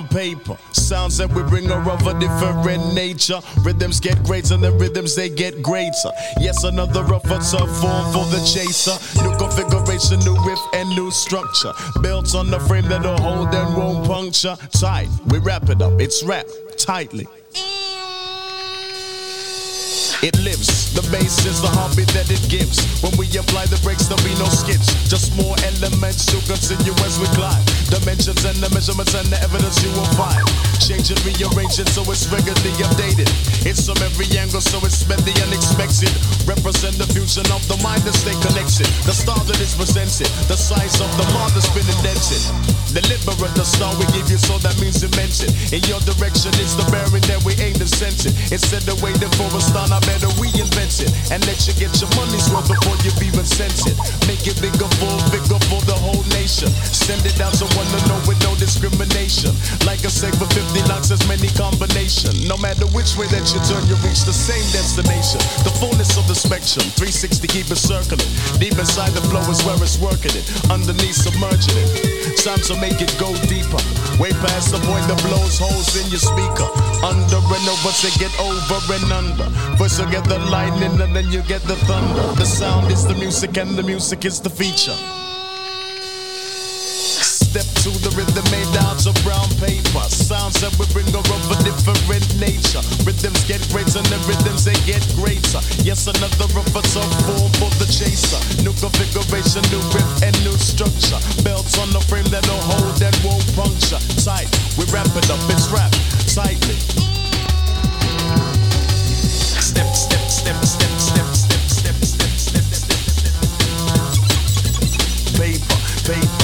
brown paper. Sounds that we bring are of a different nature. Rhythms get greater and the rhythms they get greater. Yes, another rougher tough form for the chaser. New configuration, new riff and new structure. Built on the frame that'll hold and won't puncture. Tight, we wrap it up, it's wrapped tightly. It lives, the bass is the heartbeat that it gives. When we apply the brakes, there'll be no skips. Just more elements to continue as we climb. Dimensions and the measurements and the evidence you will find. Change it, rearrange it so it's regularly updated. It's from every angle, so it's meant the unexpected. Represent the fusion of the mind and stay connected. The star that is presented, the size of the mark that's been indented. Deliberate the star we give you, so that means it. In your direction, it's the bearing that we aim to sense it. Instead of waiting for a star, I better reinvent it and let you get your money's worth before you've even sent it. Make it bigger for, bigger for the whole nation. Send it out to one to know with no discrimination. Like I say, for 50 knocks, there's many combination. No matter which way that you turn, you reach the same destination. The fullness of the spectrum, 360 keep it circling. Deep inside the flow is where it's working it. Underneath submerging it. Time to make it go deeper. Way past the point that blows holes in your speaker. Under and over to get over and under. First you get the lightning and then you get the thunder. The sound is the music and the music is the feature. Step to the rhythm made out of brown paper. Sounds that we bring are of a different nature. Rhythms get greater and the rhythms they get greater. Yes, another of a tough form for the chaser. New configuration, new riff and new structure. Belts on the frame that'll hold and won't puncture. Tight, we wrap it up, it's wrapped tightly. Step, step, step, step, step, step, step, step, step, step, step, step. Paper, paper, paper.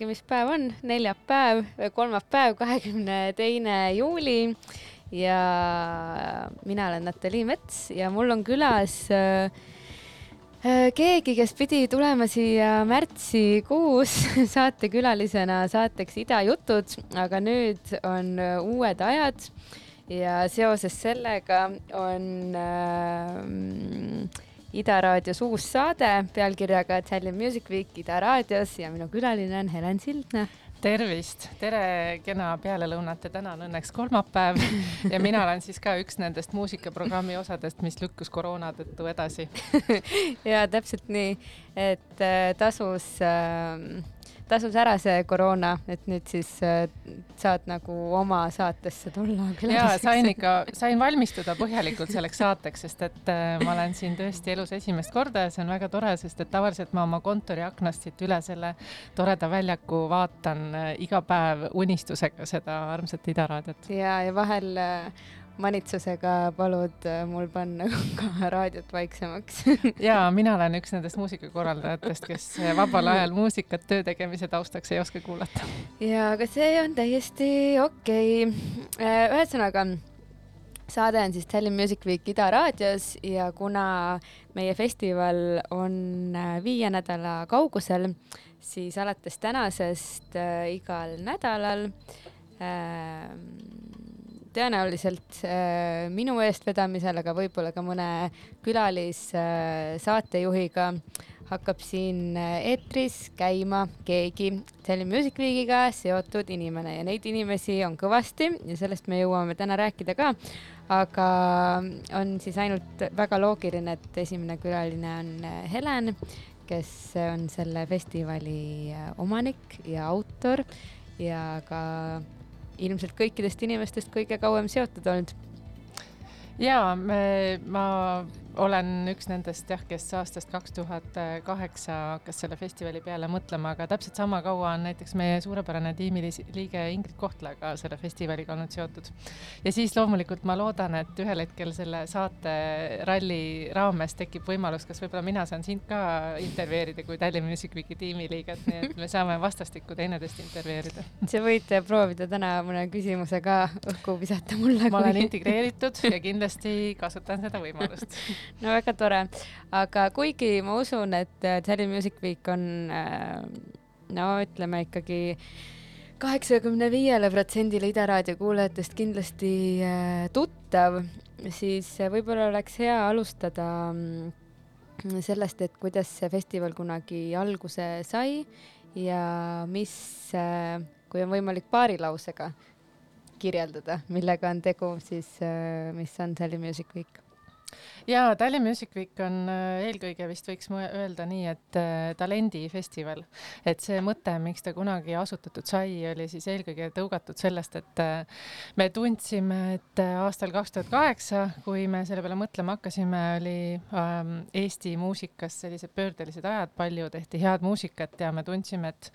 teagi, mis päev on, neljapäev, kolmapäev, kahekümne teine juuli. Ja mina olen Natalii Mets ja mul on külas äh, äh, keegi, kes pidi tulema siia märtsikuus saatekülalisena saateks Ida jutud, aga nüüd on äh, uued ajad. Ja seoses sellega on äh, Ida raadios uus saade pealkirjaga Italian Music Week Ida raadios ja minu külaline on Helen Sildna. tervist, tere kena pealelõunat ja täna on õnneks kolmapäev ja mina olen siis ka üks nendest muusikaprogrammi osadest, mis lükkus koroona tõttu edasi. ja täpselt nii, et äh, tasus äh,, tasus ära see koroona, et nüüd siis äh, saad nagu oma saatesse tulla. ja sain ikka, sain valmistuda põhjalikult selleks saateks, sest et äh, ma olen siin tõesti elus esimest korda ja see on väga tore, sest et tavaliselt ma oma kontori aknast siit üle selle toreda väljaku vaatan äh, iga päev unistusega seda armsat Ida raadiot. ja, ja vahel manitsusega palud äh, mul panna ka raadiot vaiksemaks ja mina olen üks nendest muusikakorraldajatest, kes vabal ajal muusikat töö tegemise taustaks ei oska kuulata. ja, aga see on täiesti okei okay.. Äh, ühesõnaga saade on siis Tallinn Music Week Ida raadios ja kuna meie festival on äh, viie nädala kaugusel, siis alates tänasest äh, igal nädalal äh, tõenäoliselt äh, minu eestvedamisel, aga võib-olla ka mõne külalisaatejuhiga äh, hakkab siin äh, eetris käima keegi Tele Music Weekiga seotud inimene ja neid inimesi on kõvasti ja sellest me jõuame täna rääkida ka. aga on siis ainult väga loogiline, et esimene külaline on Helen, kes on selle festivali omanik ja autor ja ka ilmselt kõikidest inimestest kõige kauem seotud olnud. ja me, ma olen üks nendest jah, kes aastast kaks tuhat kaheksa hakkas selle festivali peale mõtlema, aga täpselt sama kaua on näiteks meie suurepärane tiimiliige Ingrid Kohtla ka selle festivaliga olnud seotud. ja siis loomulikult ma loodan, et ühel hetkel selle saate ralli raames tekib võimalus, kas võib-olla mina saan sind ka intervjueerida kui Tallinna Music Weeki tiimiliiget, nii et me saame vastastikku teineteist intervjueerida. sa võid proovida täna mõne küsimuse ka õhku visata mulle. ma kui... olen integreeritud ja kindlasti kasutan seda võimalust no väga tore, aga kuigi ma usun, et Tallinn äh, Music Week on äh, no ütleme ikkagi kaheksakümne viiele protsendile Ida raadio kuulajatest kindlasti äh, tuttav, siis võib-olla oleks hea alustada mm, sellest, et kuidas see festival kunagi alguse sai ja mis, kui on võimalik paari lausega kirjeldada, millega on tegu, siis mis on Tallinn Music Week ja Tallinn Music Week on äh, eelkõige vist võiks öelda nii, et äh, talendifestival, et see mõte, miks ta kunagi asutatud sai, oli siis eelkõige tõugatud sellest, et äh, me tundsime, et aastal kaks tuhat kaheksa, kui me selle peale mõtlema hakkasime, oli ähm, Eesti muusikas sellised pöördelised ajad, palju tehti head muusikat ja me tundsime, et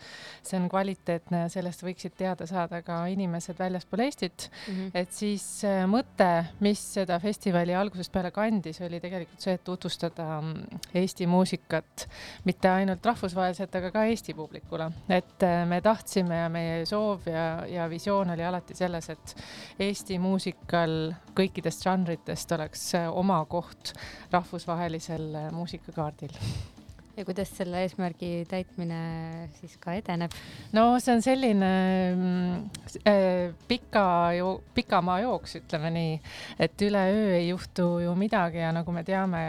see on kvaliteetne ja sellest võiksid teada saada ka inimesed väljaspool Eestit mm. -hmm. et siis mõte, mis seda festivali algusest peale kandis, oli tegelikult see, et tutvustada mm, Eesti muusikat mitte ainult rahvusvaheliselt, aga ka Eesti publikule. et äh, me tahtsime ja meie soov ja, ja visioon oli alati selles, et Eesti muusikal kõikidest žanritest oleks äh, oma koht rahvusvahelisel äh, muusikakaardil ja kuidas selle eesmärgi täitmine siis ka edeneb? no see on selline mm, äh, pika ju, pikamaa jooks, ütleme nii, et üleöö ei juhtu ju midagi ja nagu me teame,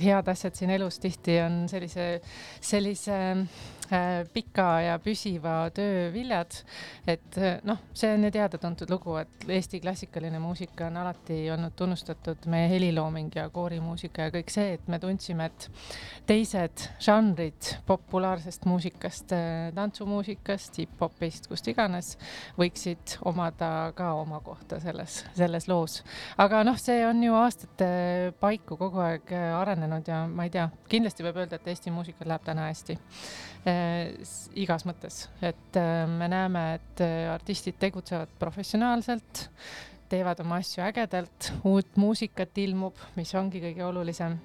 head asjad siin elus tihti on sellise, sellise Äh, pika ja püsiva töö viljad. et äh, noh, see on ju teada-tuntud lugu, et Eesti klassikaline muusika on alati olnud tunnustatud, meie helilooming ja koorimuusika ja kõik see, et me tundsime, et teised žanrid populaarsest muusikast, äh, tantsumuusikast, hip-hopist, kust iganes, võiksid omada ka oma kohta selles, selles loos. aga noh, see on ju aastate paiku kogu aeg arenenud ja ma ei tea, kindlasti võib öelda, et Eesti muusikal läheb täna hästi Äh, igas mõttes, et äh, me näeme, et äh, artistid tegutsevad professionaalselt, teevad oma asju ägedalt, uut muusikat ilmub, mis ongi kõige olulisem.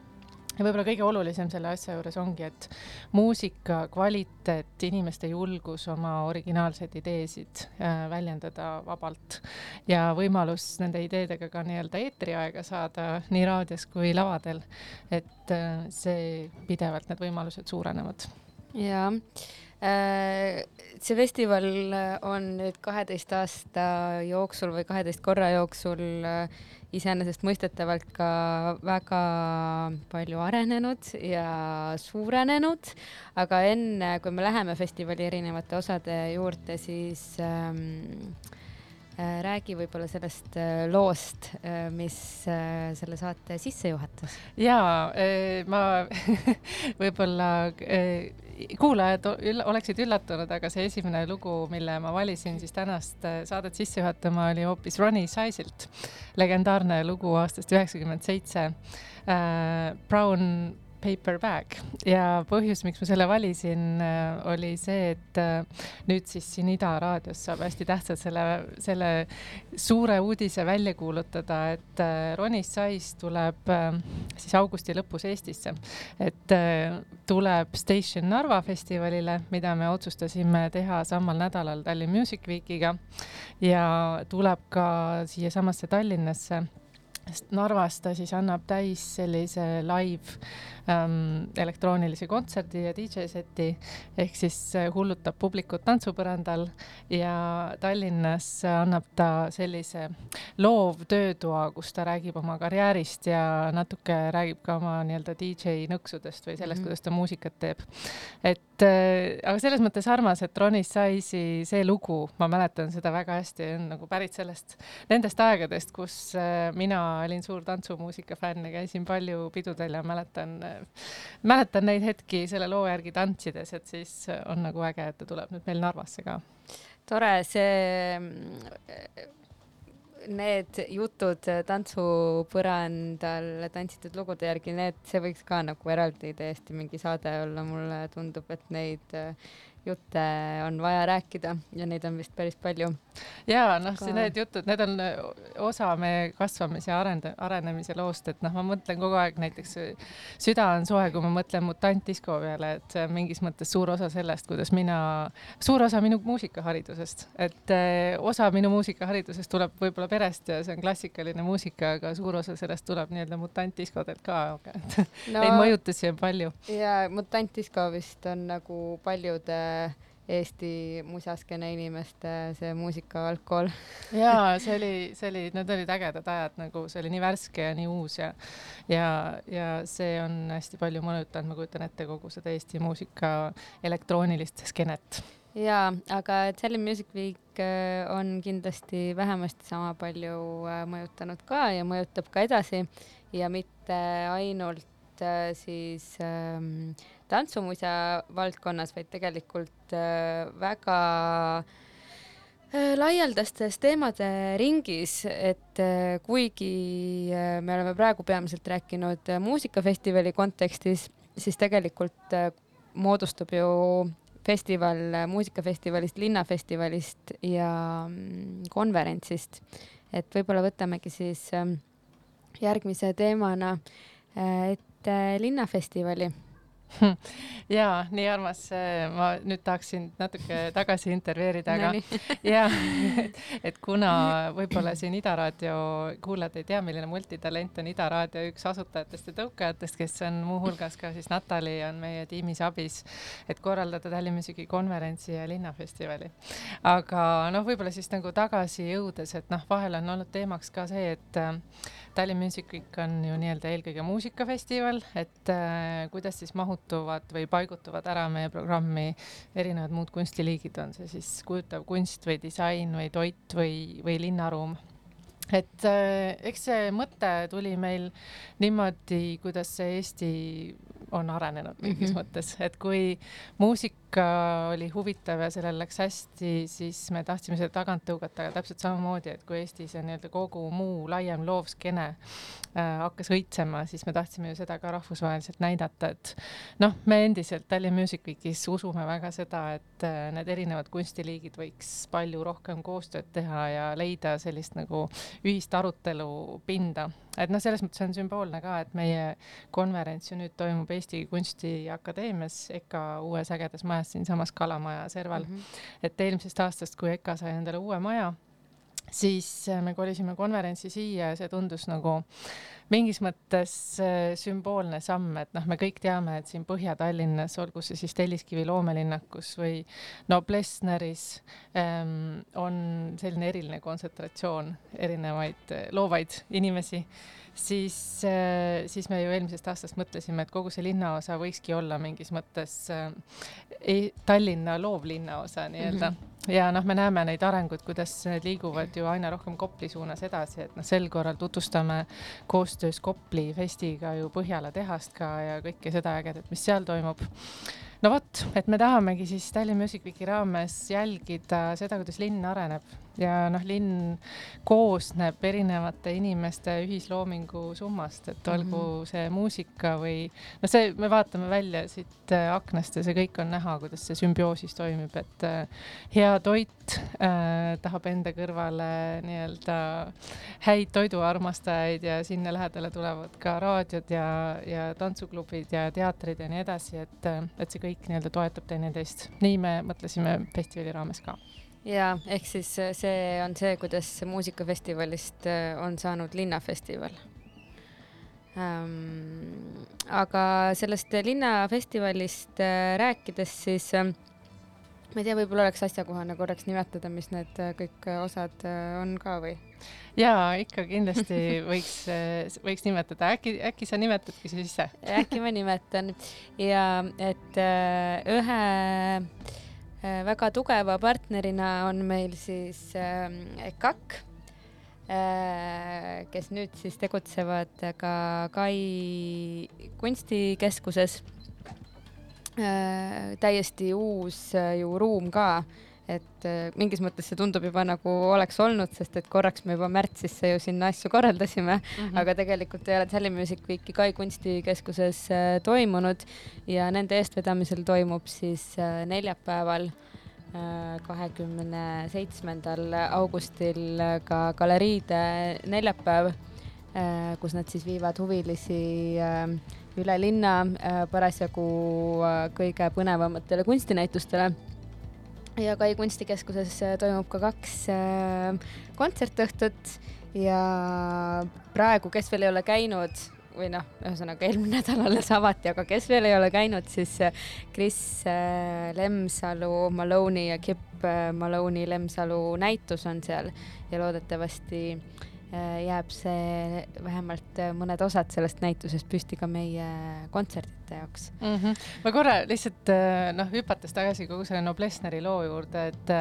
Ja võib-olla kõige olulisem selle asja juures ongi, et muusika kvaliteet, inimeste julgus oma originaalseid ideesid äh, väljendada vabalt. Ja võimalus nende ideedega ka nii-öelda eetriaega saada nii raadios kui lavadel. et äh, see pidevalt need võimalused suurenevad jaa äh, see festival on nüüd kaheteist aasta jooksul või kaheteist korra jooksul äh, iseenesestmõistetavalt ka väga palju arenenud ja suurenenud, aga enne, kui me läheme festivali erinevate osade juurde, siis ähm, äh, räägi võib-olla sellest loost, mis selle saate sisse juhatas. jaa, ma võib-olla kuulajad oleksid üllatunud, aga see esimene lugu, mille ma valisin siis tänast äh, saadet sisse juhatama, oli hoopis Ronnie Size'ilt, legendaarne lugu aastast üheksakümmend seitse. Äh, Brown Paper Bag ja põhjus, miks ma selle valisin, oli see, et nüüd siis siin Ida raadios saab hästi tähtsalt selle, selle suure uudise välja kuulutada, et Ronis Sais tuleb siis augusti lõpus Eestisse. et tuleb Station Narva festivalile, mida me otsustasime teha samal nädalal Tallinn Music Weekiga. Ja tuleb ka siiasamasse Tallinnasse sest Narvas ta siis annab täis sellise live ähm, elektroonilise kontserdi ja DJ seti ehk siis äh, hullutab publikut tantsupõrandal ja Tallinnas annab ta sellise loov töötoa, kus ta räägib oma karjäärist ja natuke räägib ka oma nii-öelda DJ nõksudest või sellest mm, -hmm. kuidas ta muusikat teeb. et äh, aga selles mõttes armas, et Ronnie Size'i see lugu, ma mäletan seda väga hästi, on nagu pärit sellest, nendest aegadest, kus äh, mina olin suur tantsumuusika fänn ja käisin palju pidudel ja mäletan mäletan neid hetki selle loo järgi tantsides, et siis on nagu äge, et ta tuleb nüüd meil Narvasse ka. tore, see, need jutud tantsupõrandal tantsitud lugude järgi, need, see võiks ka nagu eraldi täiesti mingi saade olla, mulle tundub, et neid jutte on vaja rääkida ja neid on vist päris palju. ja noh, need jutud, need on osa meie kasvamise ja arenda-, arenemise loost, et noh, ma mõtlen kogu aeg näiteks süda on soe, kui ma mõtlen Mutant Disco peale, et see on mingis mõttes suur osa sellest, kuidas mina, suur osa minu muusikaharidusest, et eh, osa minu muusikaharidusest tuleb võib-olla perest ja see on klassikaline muusika, aga suur osa sellest tuleb nii-öelda Mutant Discodelt ka, et no, neid mõjutusi on palju. ja Mutant Disco vist on nagu paljude Eesti musaskene inimeste see muusikaalgkool. jaa, see oli, see oli, need olid ägedad ajad, nagu see oli nii värske ja nii uus ja ja, ja see on hästi palju mõjutanud, ma kujutan ette, kogu seda Eesti muusika elektroonilist skeenet jaa, aga Tallinn Music Week äh, on kindlasti vähemasti sama palju äh, mõjutanud ka ja mõjutab ka edasi ja mitte ainult äh, siis ähm, tantsumuisa valdkonnas, vaid tegelikult äh, väga äh, laialdastes teemade ringis, et kuigi me oleme praegu peamiselt rääkinud muusikafestivali kontekstis, siis tegelikult moodustub ju festival muusikafestivalist, linnafestivalist ja mm, konverentsist. et võib-olla võtamegi siis järgmise teemana ette linnafestivali ja nii armas, ma nüüd tahaksin natuke tagasi intervjueerida, aga ja et, et kuna võib-olla siin Ida Raadio kuulajad ei tea, milline multitalent on Ida Raadio üks asutajatest ja tõukajatest, kes on muuhulgas ka siis Natali on meie tiimis abis, et korraldada Tallinn Musici konverentsi ja linnafestivali. aga noh, võib-olla siis nagu tagasi jõudes, et noh, vahel on olnud teemaks ka see, et Tallinn Music Week on ju nii-öelda eelkõige muusikafestival, et äh, kuidas siis mahutuvad või paigutuvad ära meie programmi erinevad muud kunstiliigid, on see siis kujutav kunst või disain või toit või, või linnaruum et äh, eks see mõte tuli meil niimoodi, kuidas see Eesti on arenenud mingis mm -hmm. mõttes, et kui muusika oli huvitav ja sellel läks hästi, siis me tahtsime seda tagant tõugata, täpselt samamoodi, et kui Eestis on nii-öelda kogu muu laiem loovskene äh, hakkas õitsema, siis me tahtsime ju seda ka rahvusvaheliselt näidata, et noh, me endiselt Tallinn Music Weekis usume väga seda, et äh, need erinevad kunstiliigid võiks palju rohkem koostööd teha ja leida sellist nagu ühist arutelupinda et noh, selles mõttes on sümboolne ka, et meie konverents ju nüüd toimub Eesti Kunstiakadeemias EKA uues ägedas majas siinsamas Kalamaja serval mm. -hmm. et eelmisest aastast, kui EKA sai endale uue maja, siis me kolisime konverentsi siia ja see tundus nagu mingis mõttes äh, sümboolne samm, et noh, me kõik teame, et siin Põhja-Tallinnas, olgu see siis Telliskivi loomelinnakus või no Plessneris ähm, on selline eriline kontsentratsioon erinevaid äh, loovaid inimesi siis, äh, siis me ju eelmisest aastast mõtlesime, et kogu see linnaosa võikski olla mingis mõttes äh, Tallinna loovlinnaosa nii-öelda mm. -hmm. Ja noh, me näeme neid arenguid, kuidas need liiguvad ju aina rohkem Kopli suunas edasi, et noh, sel korral tutvustame koostöös Kopli festiga ju Põhjala tehast ka ja kõike seda ägedat, mis seal toimub. No vot, et me tahamegi siis Tallinn Music Weeki raames jälgida seda, kuidas linn areneb ja noh, linn koosneb erinevate inimeste ühisloomingu summast, et olgu mm -hmm. see muusika või noh, see, me vaatame välja siit äh, aknast ja see kõik on näha, kuidas see sümbioosis toimib, et äh, hea toit äh, tahab enda kõrvale nii-öelda häid toiduarmastajaid ja sinna lähedale tulevad ka raadiod ja, ja tantsuklubid ja teatrid ja nii edasi, et, äh, et see kõik nii-öelda toetab teineteist. nii me mõtlesime festivali raames ka ja ehk siis äh, see on see, kuidas muusikafestivalist äh, on saanud linnafestival ähm,. aga sellest linnafestivalist äh, rääkides, siis äh, ma ei tea, võib-olla oleks asjakohane korraks nimetada, mis need kõik osad on ka või? jaa, ikka kindlasti võiks, võiks nimetada, äkki, äkki sa nimetadki siis ise? äkki ma nimetan ja et ühe väga tugeva partnerina on meil siis EKAK, ähm, äh, kes nüüd siis tegutsevad ka Kai kunstikeskuses. Äh, täiesti uus ju ruum ka et äh, mingis mõttes see tundub juba nagu oleks olnud, sest et korraks me juba märtsisse ju sinna asju korraldasime mm, -hmm. aga tegelikult ei ole Tally Music Weeki Kai kunstikeskuses äh, toimunud ja nende eestvedamisel toimub siis äh, neljapäeval kahekümne seitsmendal augustil ka galeriide neljapäev, kus nad siis viivad huvilisi üle linna parasjagu kõige põnevamatele kunstinäitustele ja Kai kunstikeskuses äh, toimub ka kaks äh, kontsertõhtut. Ja praegu, kes veel ei ole käinud või noh, ühesõnaga eelmine nädal alles avati, aga kes veel ei ole käinud, siis äh, Kris Lemsalu, Maloney ja Kip Maloney Lemsalu näitus on seal. Ja loodetavasti jääb see vähemalt äh, mõned osad sellest näitusest püsti ka meie kontsertide jaoks mm. -hmm. ma korra lihtsalt äh, noh, hüpates tagasi kogu selle Noblessneri loo juurde, et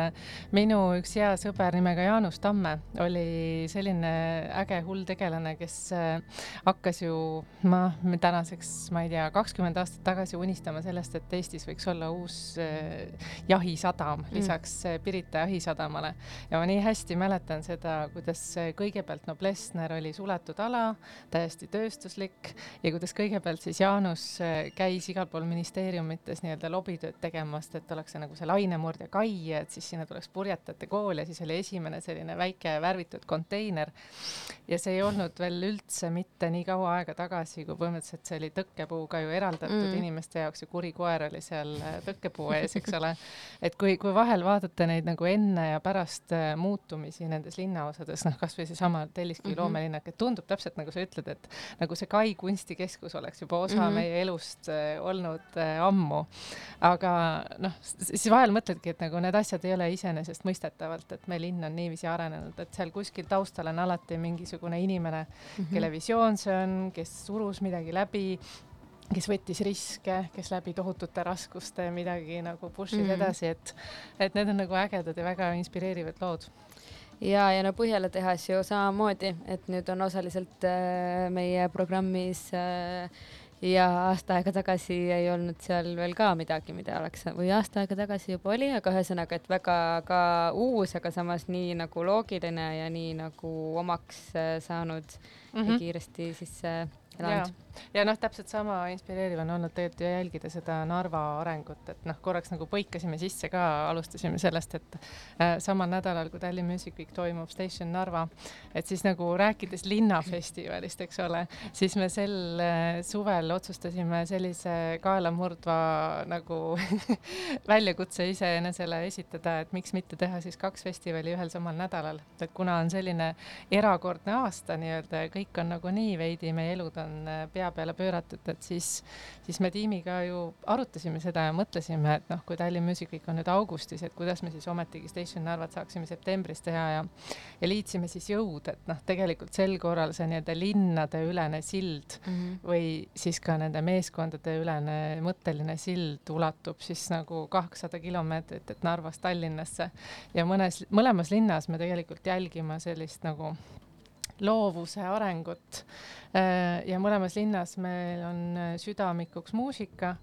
minu üks hea sõber nimega Jaanus Tamme oli selline äge hull tegelane, kes hakkas ju, ma tänaseks, ma ei tea, kakskümmend aastat tagasi unistama sellest, et Eestis võiks olla uus jahisadam mm. lisaks Pirita jahisadamale ja ma nii hästi mäletan seda, kuidas kõigepealt Noblessner oli suletud ala, täiesti tööstuslik ja kuidas kõigepealt siis Jaanus äh, käis igal pool ministeeriumites nii-öelda lobitööd tegemas, et oleks see nagu see lainemurdja kai, et siis sinna tuleks purjetajate kool ja siis oli esimene selline väike värvitud konteiner. ja see ei olnud veel üldse mitte nii kaua aega tagasi, kui põhimõtteliselt see oli tõkkepuuga ju eraldatud mm. inimeste jaoks ja kuri koer oli seal äh, tõkkepuu ees, eks ole. et kui, kui vahel vaadata neid nagu enne ja pärast äh, muutumisi nendes linnaosades, noh, kasvõi seesama Telliskivi mm -hmm. loomelinnak, et tundub täpselt nagu sa ütled, et nagu see Kai kunstikeskus oleks juba osa mm -hmm. meie elust äh, olnud äh, ammu. aga noh, siis vahel mõtledki, et nagu need asjad ei ole iseenesestmõistetavalt, et meie linn on niiviisi arenenud, et seal kuskil taustal on alati mingisugune inimene mm, -hmm. kelle visioon see on, kes surus midagi läbi kes võttis riske, kes läbi tohutute raskuste midagi nagu push'is mm -hmm. edasi, et, et need on nagu ägedad ja väga inspireerivad lood ja, ja no Põhjala tehas ju samamoodi, et nüüd on osaliselt äh, meie programmis äh, ja aasta aega tagasi ei olnud seal veel ka midagi, mida oleks või aasta aega tagasi juba oli, aga ühesõnaga, et väga ka uus, aga samas nii nagu loogiline ja nii nagu omaks äh, saanud mm -hmm. kiiresti sisse elanud. Ja noh, täpselt sama inspireeriv on olnud tegelikult ju jälgida seda Narva arengut, et noh, korraks nagu põikasime sisse ka, alustasime sellest, et äh, samal nädalal, kui Tallinn Music Week toimub Station Narva, et siis nagu rääkides linnafestivalist, eks ole, siis me sel äh, suvel otsustasime sellise kaelamurdva nagu väljakutse iseenesele esitada, et miks mitte teha siis kaks festivali ühel samal nädalal, et kuna on selline erakordne aasta nii-öelda ja kõik on nagunii veidi, meie elud on äh, pea peale pööratud, et siis, siis me tiimiga ju arutasime seda ja mõtlesime, et noh, kui Tallinn Music Week on nüüd augustis, et kuidas me siis ometigi Station Narvat saaksime septembris teha ja ja liitsime siis jõud, et noh, tegelikult sel korral see nii-öelda linnadeülene sild mm -hmm. või siis ka nende meeskondade ülene mõtteline sild ulatub siis nagu kakssada kilomeetrit, et Narvast Tallinnasse ja mõnes, mõlemas linnas me tegelikult jälgime sellist nagu loovuse arengut. Äh, ja mõlemas linnas meil on äh, südamikuks muusika,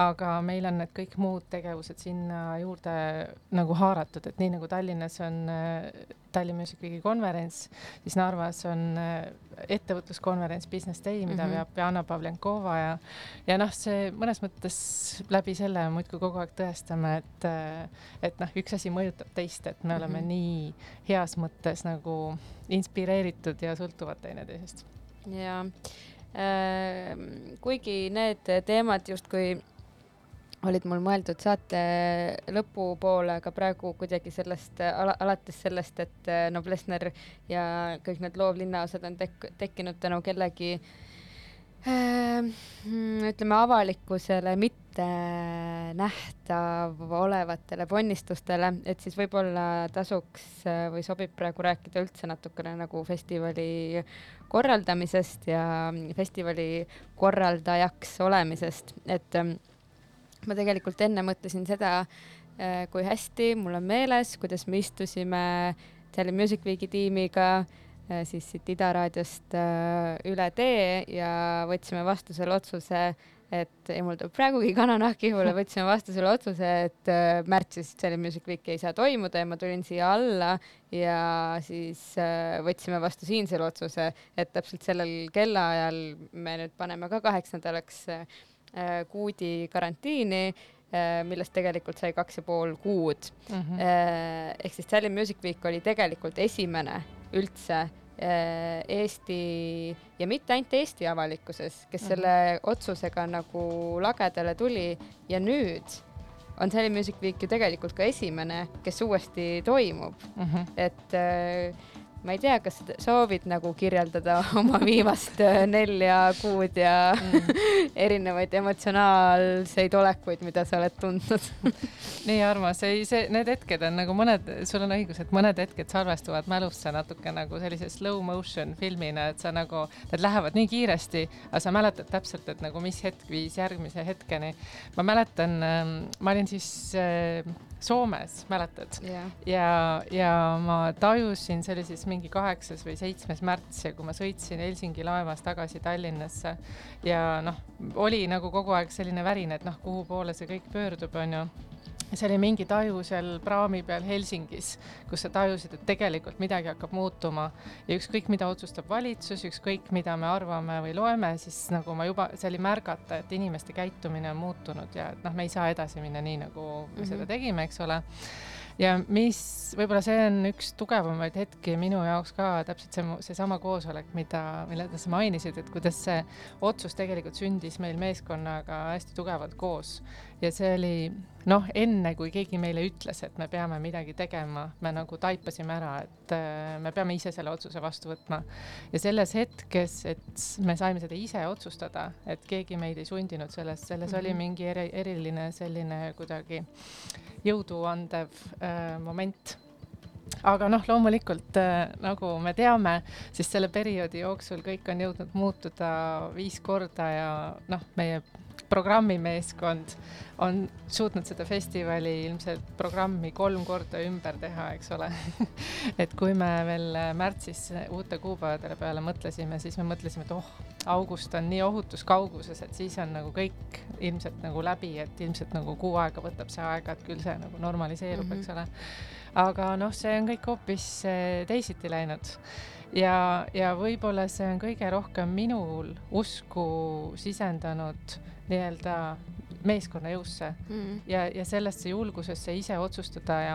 aga meil on need kõik muud tegevused sinna juurde nagu haaratud, et nii nagu Tallinnas on äh, Tallinn Music Weeki konverents, siis Narvas on ettevõtluskonverents Business Day, mida mm -hmm. veab Jana Pavlenkova ja ja noh, see mõnes mõttes läbi selle muudkui kogu aeg tõestame, et et noh, üks asi mõjutab teist, et me oleme mm -hmm. nii heas mõttes nagu inspireeritud ja sõltuvad teineteisest ja äh, kuigi need teemad justkui olid mul mõeldud saate lõpupoole, aga praegu kuidagi sellest ala,, alates sellest, et äh, Noblessner ja kõik need loovlinnaosad on tek-, tekkinud tänu kellegi äh, ütleme avalikkusele mitte nähtav olevatele ponnistustele, et siis võib-olla tasuks äh, või sobib praegu rääkida üldse natukene nagu festivali korraldamisest ja festivali korraldajaks olemisest, et ähm, ma tegelikult enne mõtlesin seda, äh, kui hästi mul on meeles, kuidas me istusime selle Music Weeki tiimiga äh, siis siit Ida raadiost äh, üle tee ja võtsime vastu selle otsuse et ja mul tuleb praegugi kananahk ihule, võtsime vastu selle otsuse, et märtsis Selling Music Week ei saa toimuda ja ma tulin siia alla ja siis võtsime vastu siin selle otsuse, et täpselt sellel kellaajal me nüüd paneme ka kaheksandalaks kuudi karantiini millest tegelikult sai kaks ja pool kuud mm. -hmm. ehk siis Selling Music Week oli tegelikult esimene üldse Äh, Eesti ja mitte ainult Eesti avalikkuses, kes mm -hmm. selle otsusega nagu lagedale tuli ja nüüd on Sally Music Week ju tegelikult ka esimene, kes uuesti toimub mm. -hmm. et äh, ma ei tea, kas soovid nagu kirjeldada oma viimast äh, nelja kuud ja mm. erinevaid emotsionaalseid olekuid, mida sa oled tundnud nii armas, ei see, need hetked on nagu mõned, sul on õigus, et mõned hetked salvestuvad mälusse natuke nagu sellise slow motion filmina, et sa nagu, need lähevad nii kiiresti, aga sa mäletad täpselt, et nagu mis hetk viis järgmise hetkeni. ma mäletan, ähm, ma olin siis äh, Soomes, mäletad yeah.? ja, ja ma tajusin, see oli siis mingi kaheksas või seitsmes märts ja kui ma sõitsin Helsingi laevas tagasi Tallinnasse ja noh, oli nagu kogu aeg selline värin, et noh, kuhu poole see kõik pöördub, onju see oli mingi taju seal praami peal Helsingis, kus sa tajusid, et tegelikult midagi hakkab muutuma ja ükskõik, mida otsustab valitsus, ükskõik, mida me arvame või loeme, siis nagu ma juba, see oli märgata, et inimeste käitumine on muutunud ja et noh, me ei saa edasi minna nii, nagu me mm -hmm. seda tegime, eks ole ja mis, võib-olla see on üks tugevamaid hetki minu jaoks ka täpselt see, seesama koosolek, mida, mille sa mainisid, et kuidas see otsus tegelikult sündis meil meeskonnaga hästi tugevalt koos. Ja see oli noh, enne kui keegi meile ütles, et me peame midagi tegema, me nagu taipasime ära, et äh, me peame ise selle otsuse vastu võtma. ja selles hetkes, et me saime seda ise otsustada, et keegi meid ei sundinud sellest, selles mm -hmm. oli mhm. mingi eri, eriline selline kuidagi jõudu andev äh, moment aga noh, loomulikult äh, nagu me teame, siis selle perioodi jooksul kõik on jõudnud muutuda viis korda ja noh, meie programmimeeskond on suutnud seda festivali ilmselt programmi kolm korda ümber teha, eks ole. Et kui me veel märtsis uute kuupäevadele peale mõtlesime, siis me mõtlesime, et oh, august on nii ohutus kauguses, et siis on nagu kõik ilmselt nagu läbi, et ilmselt nagu kuu aega võtab see aega, et küll see nagu normaliseerub mm, -hmm. eks ole. Aga noh, see on kõik hoopis eh, teisiti läinud. Ja, ja võib-olla see on kõige rohkem minul usku sisendanud nii-öelda meeskonna jõusse. Mm. ja, ja sellesse julgusesse ise otsustada ja,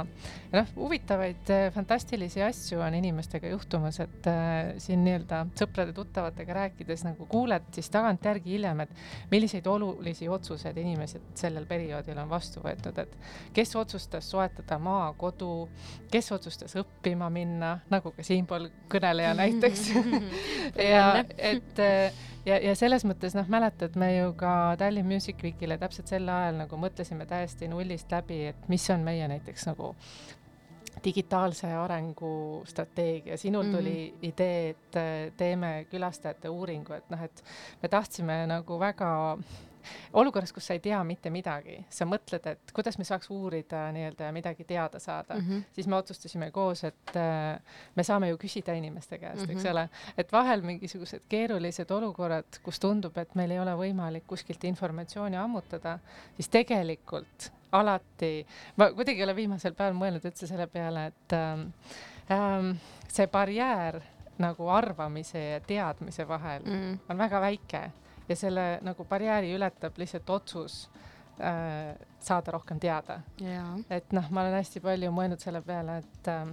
ja noh, huvitavaid äh, fantastilisi asju on inimestega juhtumas, et äh, siin nii-öelda sõprade-tuttavatega rääkides nagu kuuled siis tagantjärgi hiljem, et milliseid olulisi otsuseid inimesed sellel perioodil on vastu võetud, et kes otsustas soetada maa, kodu, kes otsustas õppima minna, nagu ka siinpool kõneleja näiteks. Ja et äh, ja, ja selles mõttes noh, mäletad, me ju ka Tallinn Music Weekile täpselt sel ajal nagu mõtlesime täiesti nullist läbi, et mis on meie näiteks nagu digitaalse arengu strateegia, sinul tuli mm -hmm. idee, et äh, teeme külastajate uuringu, et noh, et me tahtsime nagu väga olukorras, kus sa ei tea mitte midagi, sa mõtled, et kuidas me saaks uurida nii-öelda ja midagi teada saada mm, -hmm. siis me otsustasime koos, et äh, me saame ju küsida inimeste käest mm, -hmm. eks mhm. ole, et vahel mingisugused keerulised olukorrad, kus tundub, et meil ei ole võimalik kuskilt informatsiooni ammutada, siis tegelikult alati, ma kuidagi ei ole viimasel päeval mõelnud üldse selle peale, et ähm, ähm, see barjäär nagu arvamise ja teadmise vahel mm. on väga väike ja selle nagu barjääri ületab lihtsalt otsus äh, saada rohkem teada. et noh, ma olen hästi palju mõelnud selle peale, et äh,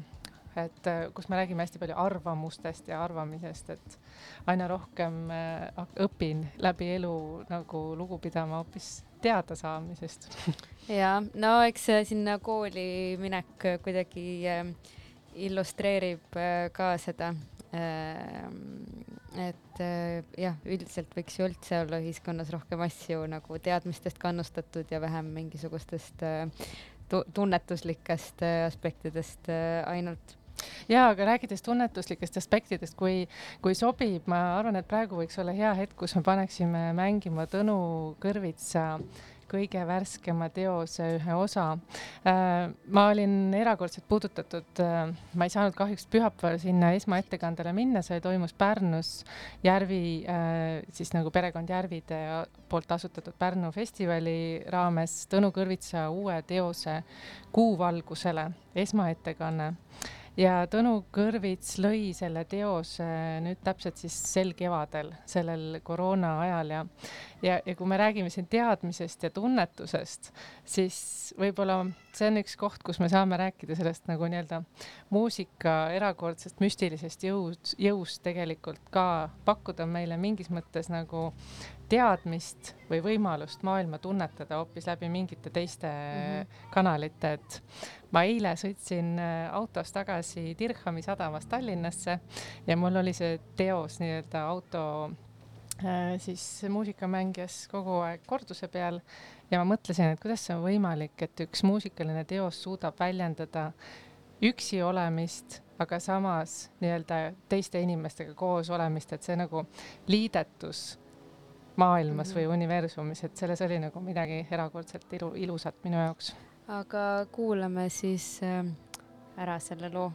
et äh, kus me räägime hästi palju arvamustest ja arvamisest, et aina rohkem äh, õpin läbi elu nagu lugu pidama hoopis teadasaamisest ja no eks sinna kooli minek kuidagi äh, illustreerib äh, ka seda Ehm, et äh, jah, üldiselt võiks ju üldse olla ühiskonnas rohkem asju nagu teadmistest kannustatud ja vähem mingisugustest äh, tunnetuslikest äh, aspektidest ainult. Ja aga rääkides tunnetuslikest aspektidest, kui, kui sobib, ma arvan, et praegu võiks olla hea hetk, kus me paneksime mängima Tõnu Kõrvitsa kõige värskema teose ühe osa. Äh, ma olin erakordselt puudutatud, äh, ma ei saanud kahjuks pühapäeval sinna esmaettekandele minna, see toimus Pärnus Järvi, äh, siis nagu perekond Järvide poolt asutatud Pärnu festivali raames Tõnu Kõrvitsa uue teose Kuuvalgusele esmaettekanne ja Tõnu Kõrvits lõi selle teose nüüd täpselt siis sel kevadel, sellel koroona ajal ja, ja, ja kui me räägime siin teadmisest ja tunnetusest, siis võib-olla see on üks koht, kus me saame rääkida sellest nagu nii-öelda muusika erakordsest müstilisest jõud, jõust tegelikult ka pakkuda meile mingis mõttes nagu teadmist või võimalust maailma tunnetada hoopis läbi mingite teiste mm -hmm. kanalite, et ma eile sõitsin äh, autos tagasi Dirhami sadamast Tallinnasse ja mul oli see teos nii-öelda auto äh, siis muusikamängijas kogu aeg korduse peal ja ma mõtlesin, et kuidas see on võimalik, et üks muusikaline teos suudab väljendada üksi olemist, aga samas nii-öelda teiste inimestega koos olemist, et see nagu liidetus maailmas või mhm. universumis, et selles oli nagu midagi erakordselt ilu, ilusat minu jaoks. aga kuulame siis äh, ära selle loo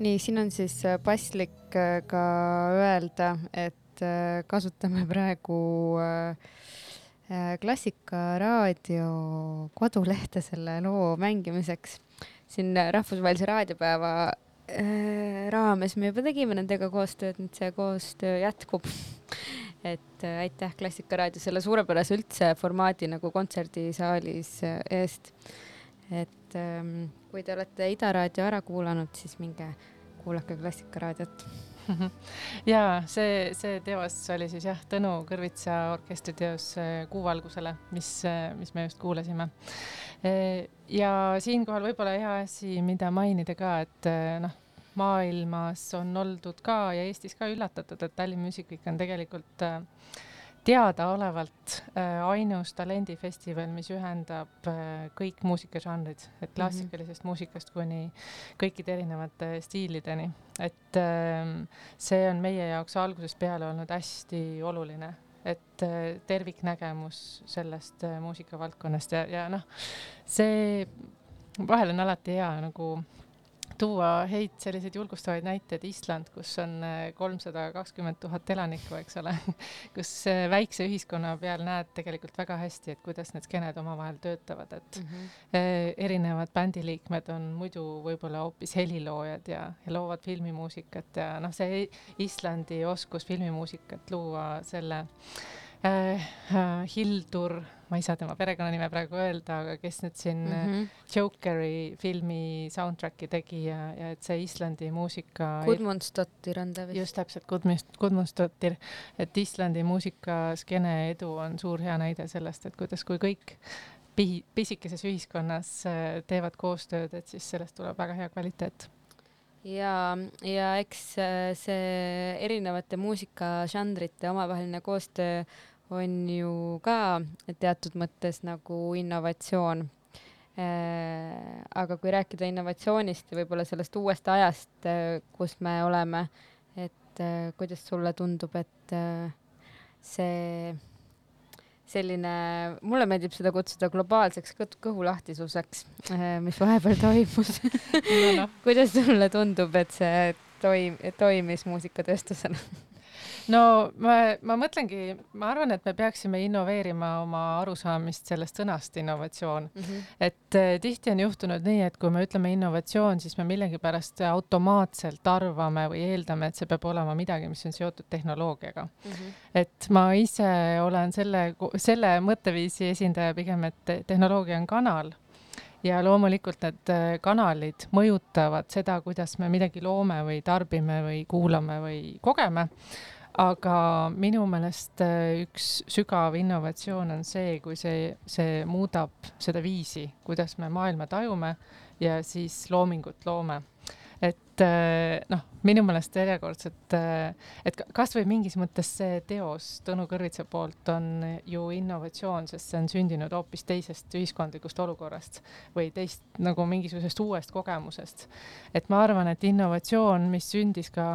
nii, siin on siis äh, paslik äh, ka öelda, et äh, kasutame praegu Klassikaraadio kodulehte selle loo mängimiseks. siin Rahvusvahelise raadiopäeva raames me juba tegime nendega koostööd, nüüd see koostöö jätkub. et aitäh Klassikaraadio selle suurepärase üldse formaadi nagu kontserdisaalis eest. Et ähm, kui te olete Ida raadio ära kuulanud, siis minge kuulake Klassikaraadiot ja see, see teos oli siis jah, Tõnu Kõrvitsa orkestri teos äh, Kuuvalgusele, mis, äh, mis me just kuulasime. Äh, ja siinkohal võib-olla hea asi, mida mainida ka, et noh, maailmas on oldud ka ja Eestis ka üllatatud, et Tallinn Music Week on tegelikult äh, teadaolevalt äh, ainus talendifestival, mis ühendab äh, kõik muusikažanrid, et klassikalisest mm -hmm. muusikast kuni kõikide erinevate stiilideni. et äh, see on meie jaoks algusest peale olnud hästi oluline, et äh, terviknägemus sellest muusikavaldkonnast ja, ja noh, see vahel on alati hea nagu tuua häid selliseid julgustavaid näiteid, Island, kus on äh, kolmsada kakskümmend tuhat elanikku, eks ole kus äh, väikse ühiskonna peal näed tegelikult väga hästi, et kuidas need skeened omavahel töötavad, et mm -hmm. erinevad bändiliikmed on muidu võib-olla hoopis heliloojad ja, ja loovad filmimuusikat ja noh, see Islandi oskus filmimuusikat luua selle äh, äh, Hildur ma ei saa tema perekonnanime praegu öelda, aga kes nüüd siin mm -hmm. Jokeri filmi soundtrack'i tegi ja, ja et see Islandi muusika. Gudmundsdottir on ta vist. just täpselt, Gudmund, Gudmundsdottir, et Islandi muusikaskeene edu on suur hea näide sellest, et kuidas, kui kõik pi-, pisikeses ühiskonnas äh, teevad koostööd, et siis sellest tuleb väga hea kvaliteet ja, ja eks äh, see erinevate muusikažanrite omavaheline koostöö on ju ka teatud mõttes nagu innovatsioon. Äh, aga kui rääkida innovatsioonist ja võib-olla sellest uuest ajast, äh, kus me oleme, et äh, kuidas sulle tundub, et see selline, mulle meeldib seda kutsuda globaalseks kõhulahtisuseks, mis vahepeal toimus no,. No. kuidas sulle tundub, et see toim-, toimis muusikatööstusena no ma, ma mõtlengi, ma arvan, et me peaksime innoveerima oma arusaamist sellest sõnast innovatsioon mm. -hmm. et eh, tihti on juhtunud nii, et kui me ütleme innovatsioon, siis me millegipärast automaatselt arvame või eeldame, et see peab olema midagi, mis on seotud tehnoloogiaga mm. -hmm. et ma ise olen selle, selle mõtteviisi esindaja pigem, et tehnoloogia on kanal ja loomulikult need eh, kanalid mõjutavad seda, kuidas me midagi loome või tarbime või kuulame või kogeme aga minu meelest äh, üks sügav innovatsioon on see, kui see, see muudab seda viisi, kuidas me maailma tajume ja siis loomingut loome. et äh, noh, minu meelest järjekordselt, äh, et kasvõi mingis mõttes see teos Tõnu Kõrvitsa poolt on ju innovatsioon, sest see on sündinud hoopis teisest ühiskondlikust olukorrast või teist nagu mingisugusest uuest kogemusest. et ma arvan, et innovatsioon, mis sündis ka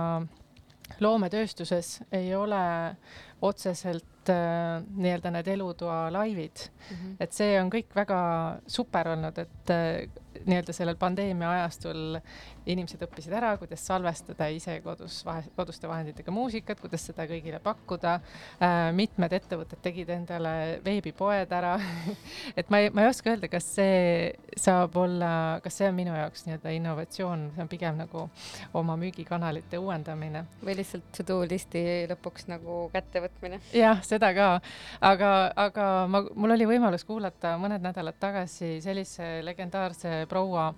loometööstuses ei ole otseselt äh, nii-öelda need elutoa laivid mm. -hmm. et see on kõik väga super olnud, et äh, nii-öelda sellel pandeemia ajastul inimesed õppisid ära, kuidas salvestada ise kodus vahe, koduste vahenditega muusikat, kuidas seda kõigile pakkuda äh,. mitmed ettevõtted tegid endale veebipoed ära et ma ei, ma ei oska öelda, kas see saab olla, kas see on minu jaoks nii-öelda innovatsioon, see on pigem nagu oma müügikanalite uuendamine. või lihtsalt to-do listi lõpuks nagu kättevõtmine. jah, seda ka, aga, aga ma, mul oli võimalus kuulata mõned nädalad tagasi sellise legendaarse proua,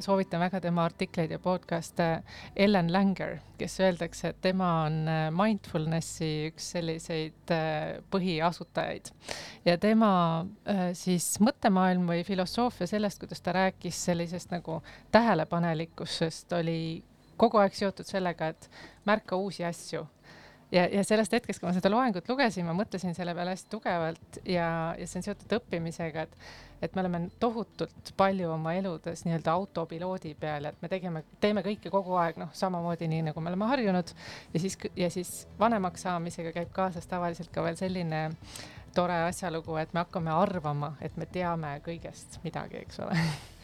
soovitan väga tema artikleid ja podcast'e, Ellen Langer, kes öeldakse, et tema on äh, mindfulnessi üks selliseid äh, põhiasutajaid. ja tema siis mõttemaailm või filosoofia sellest, kuidas ta rääkis sellisest nagu tähelepanelikkusest, oli kogu aeg seotud sellega, et märka uusi asju ja, ja sellest hetkest, kui ma seda loengut lugesin, ma mõtlesin selle peale hästi tugevalt ja, ja see on seotud õppimisega, et, et me oleme tohutult palju oma eludes nii-öelda autopiloodi peal, et me tegeme, teeme kõike kogu aeg, noh, samamoodi nii nagu me oleme harjunud. ja siis, ja siis vanemaks saamisega käib kaasas tavaliselt ka veel selline tore asjalugu, et me hakkame arvama, et me teame kõigest midagi, eks ole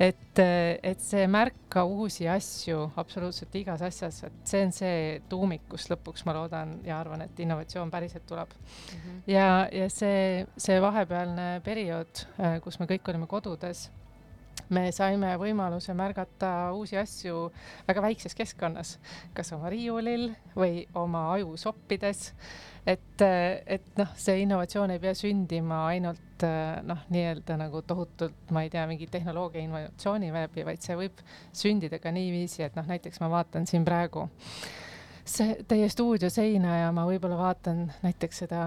et, et see märka uusi asju absoluutselt igas asjas, et see on see tuumik, kus lõpuks ma loodan ja arvan, et innovatsioon päriselt tuleb mm. -hmm. ja, ja see, see vahepealne periood, kus me kõik olime kodudes me saime võimaluse märgata uusi asju väga väikses keskkonnas, kas oma riiulil või oma ajusoppides. Et, et noh, see innovatsioon ei pea sündima ainult noh, nii-öelda nagu tohutult, ma ei tea, mingi tehnoloogia innovatsiooni läbi, vaid see võib sündida ka niiviisi, et noh, näiteks ma vaatan siin praegu see teie stuudio seina ja ma võib-olla vaatan näiteks seda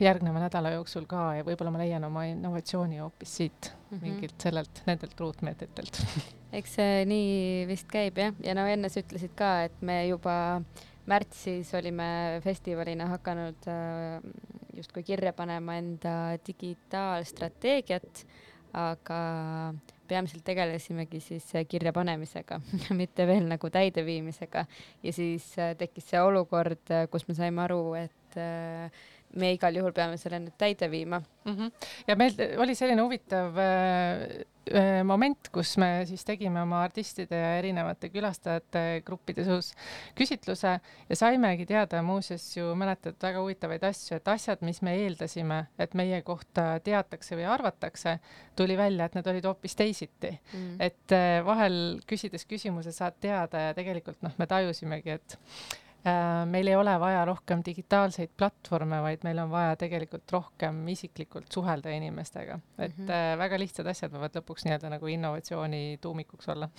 järgneva nädala jooksul ka ja võib-olla ma leian oma innovatsiooni hoopis siit mm -hmm. mingilt sellelt, nendelt ruutmeetritelt. eks see nii vist käib jah, ja no enne sa ütlesid ka, et me juba märtsis olime festivalina hakanud äh, justkui kirja panema enda digitaalstrateegiat, aga peamiselt tegelesimegi siis kirja panemisega mitte veel nagu täideviimisega. ja siis äh, tekkis see olukord, äh, kus me saime aru, et me igal juhul peame selle nüüd täide viima mm. -hmm. ja meil oli selline huvitav äh, äh, moment, kus me siis tegime oma artistide ja erinevate külastajate gruppide suus küsitluse ja saimegi teada muuseas ju mäletad väga huvitavaid asju, et asjad, mis me eeldasime, et meie kohta teatakse või arvatakse, tuli välja, et need olid hoopis teisiti mm. -hmm. et äh, vahel küsides küsimuse saad teada ja tegelikult noh, me tajusimegi, et meil ei ole vaja rohkem digitaalseid platvorme, vaid meil on vaja tegelikult rohkem isiklikult suhelda inimestega, et mm -hmm. väga lihtsad asjad võivad lõpuks nii-öelda nagu innovatsiooni tuumikuks olla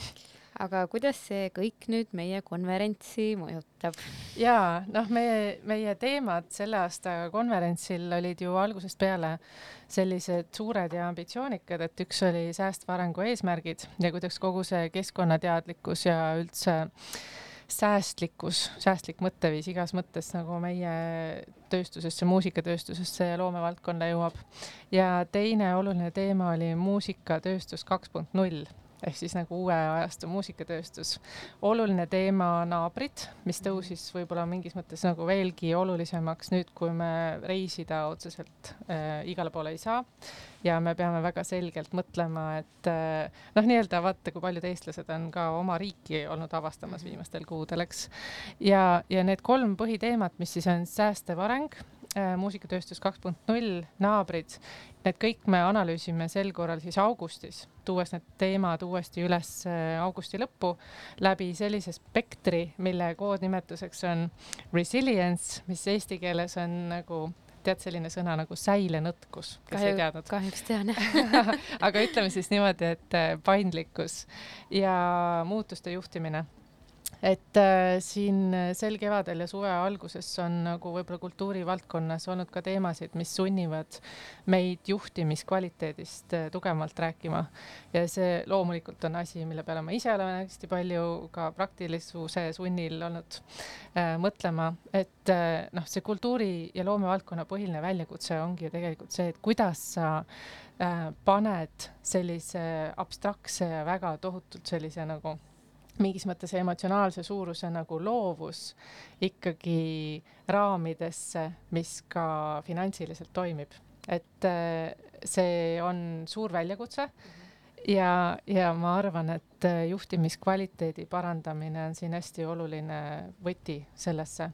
aga kuidas see kõik nüüd meie konverentsi mõjutab? jaa, noh, meie, meie teemad selle aasta konverentsil olid ju algusest peale sellised suured ja ambitsioonikad, et üks oli säästva arengu eesmärgid ja kuidas kogu see keskkonnateadlikkus ja üldse säästlikkus, säästlik mõtteviis igas mõttes nagu meie tööstusesse, muusikatööstusesse ja loomevaldkonda jõuab. ja teine oluline teema oli muusikatööstus kaks punkt null ehk siis nagu uue ajastu muusikatööstus. oluline teema naabrid, mis tõusis võib-olla mingis mõttes nagu veelgi olulisemaks nüüd, kui me reisida otseselt äh, igale poole ei saa. ja me peame väga selgelt mõtlema, et äh, noh, nii-öelda vaata, kui paljud eestlased on ka oma riiki olnud avastamas mhm. viimastel kuudel, eks. ja, ja need kolm põhiteemat, mis siis on säästev areng muusikatööstus kaks punkt null, naabrid, need kõik me analüüsime sel korral siis augustis, tuues need teemad uuesti üles äh, augusti lõppu läbi sellise spektri, mille koodnimetuseks on resilience, mis eesti keeles on nagu tead selline sõna nagu säilenõtkus, kes Kahju, ei teadnud? kahjuks tean jah. Aga ütleme siis niimoodi, et äh, paindlikkus ja muutuste juhtimine et äh, siin äh, sel kevadel ja suve alguses on nagu võib-olla kultuurivaldkonnas olnud ka teemasid, mis sunnivad meid juhtimiskvaliteedist äh, tugevamalt rääkima. ja see loomulikult on asi, mille peale ma ise olen hästi palju ka praktilisuse sunnil olnud äh, mõtlema, et äh, noh, see kultuuri ja loomevaldkonna põhiline väljakutse ongi ju tegelikult see, et kuidas sa äh, paned sellise abstraktse ja väga tohutult sellise nagu mingis mõttes emotsionaalse suuruse nagu loovus ikkagi raamidesse, mis ka finantsiliselt toimib. et äh, see on suur väljakutse ja, ja ma arvan, et äh, juhtimiskvaliteedi parandamine on siin hästi oluline võti sellesse.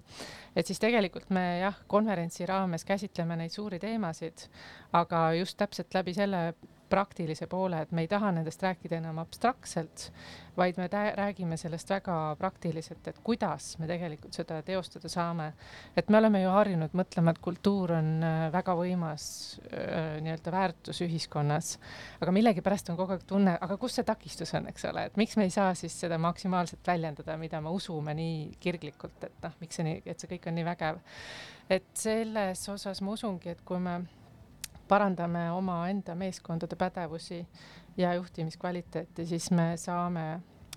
et siis tegelikult me jah, konverentsi raames käsitleme neid suuri teemasid, aga just täpselt läbi selle praktilise poole, et me ei taha nendest rääkida enam abstraktselt, vaid me räägime sellest väga praktiliselt, et kuidas me tegelikult seda teostada saame. et me oleme ju harjunud mõtlema, et kultuur on äh, väga võimas äh, nii-öelda väärtus ühiskonnas, aga millegipärast on kogu aeg tunne, aga kus see takistus on, eks ole, et miks me ei saa siis seda maksimaalselt väljendada, mida me usume nii kirglikult, et noh, miks see nii, et see kõik on nii vägev. et selles osas ma usungi, et kui me parandame omaenda meeskondade pädevusi ja juhtimiskvaliteeti, siis me saame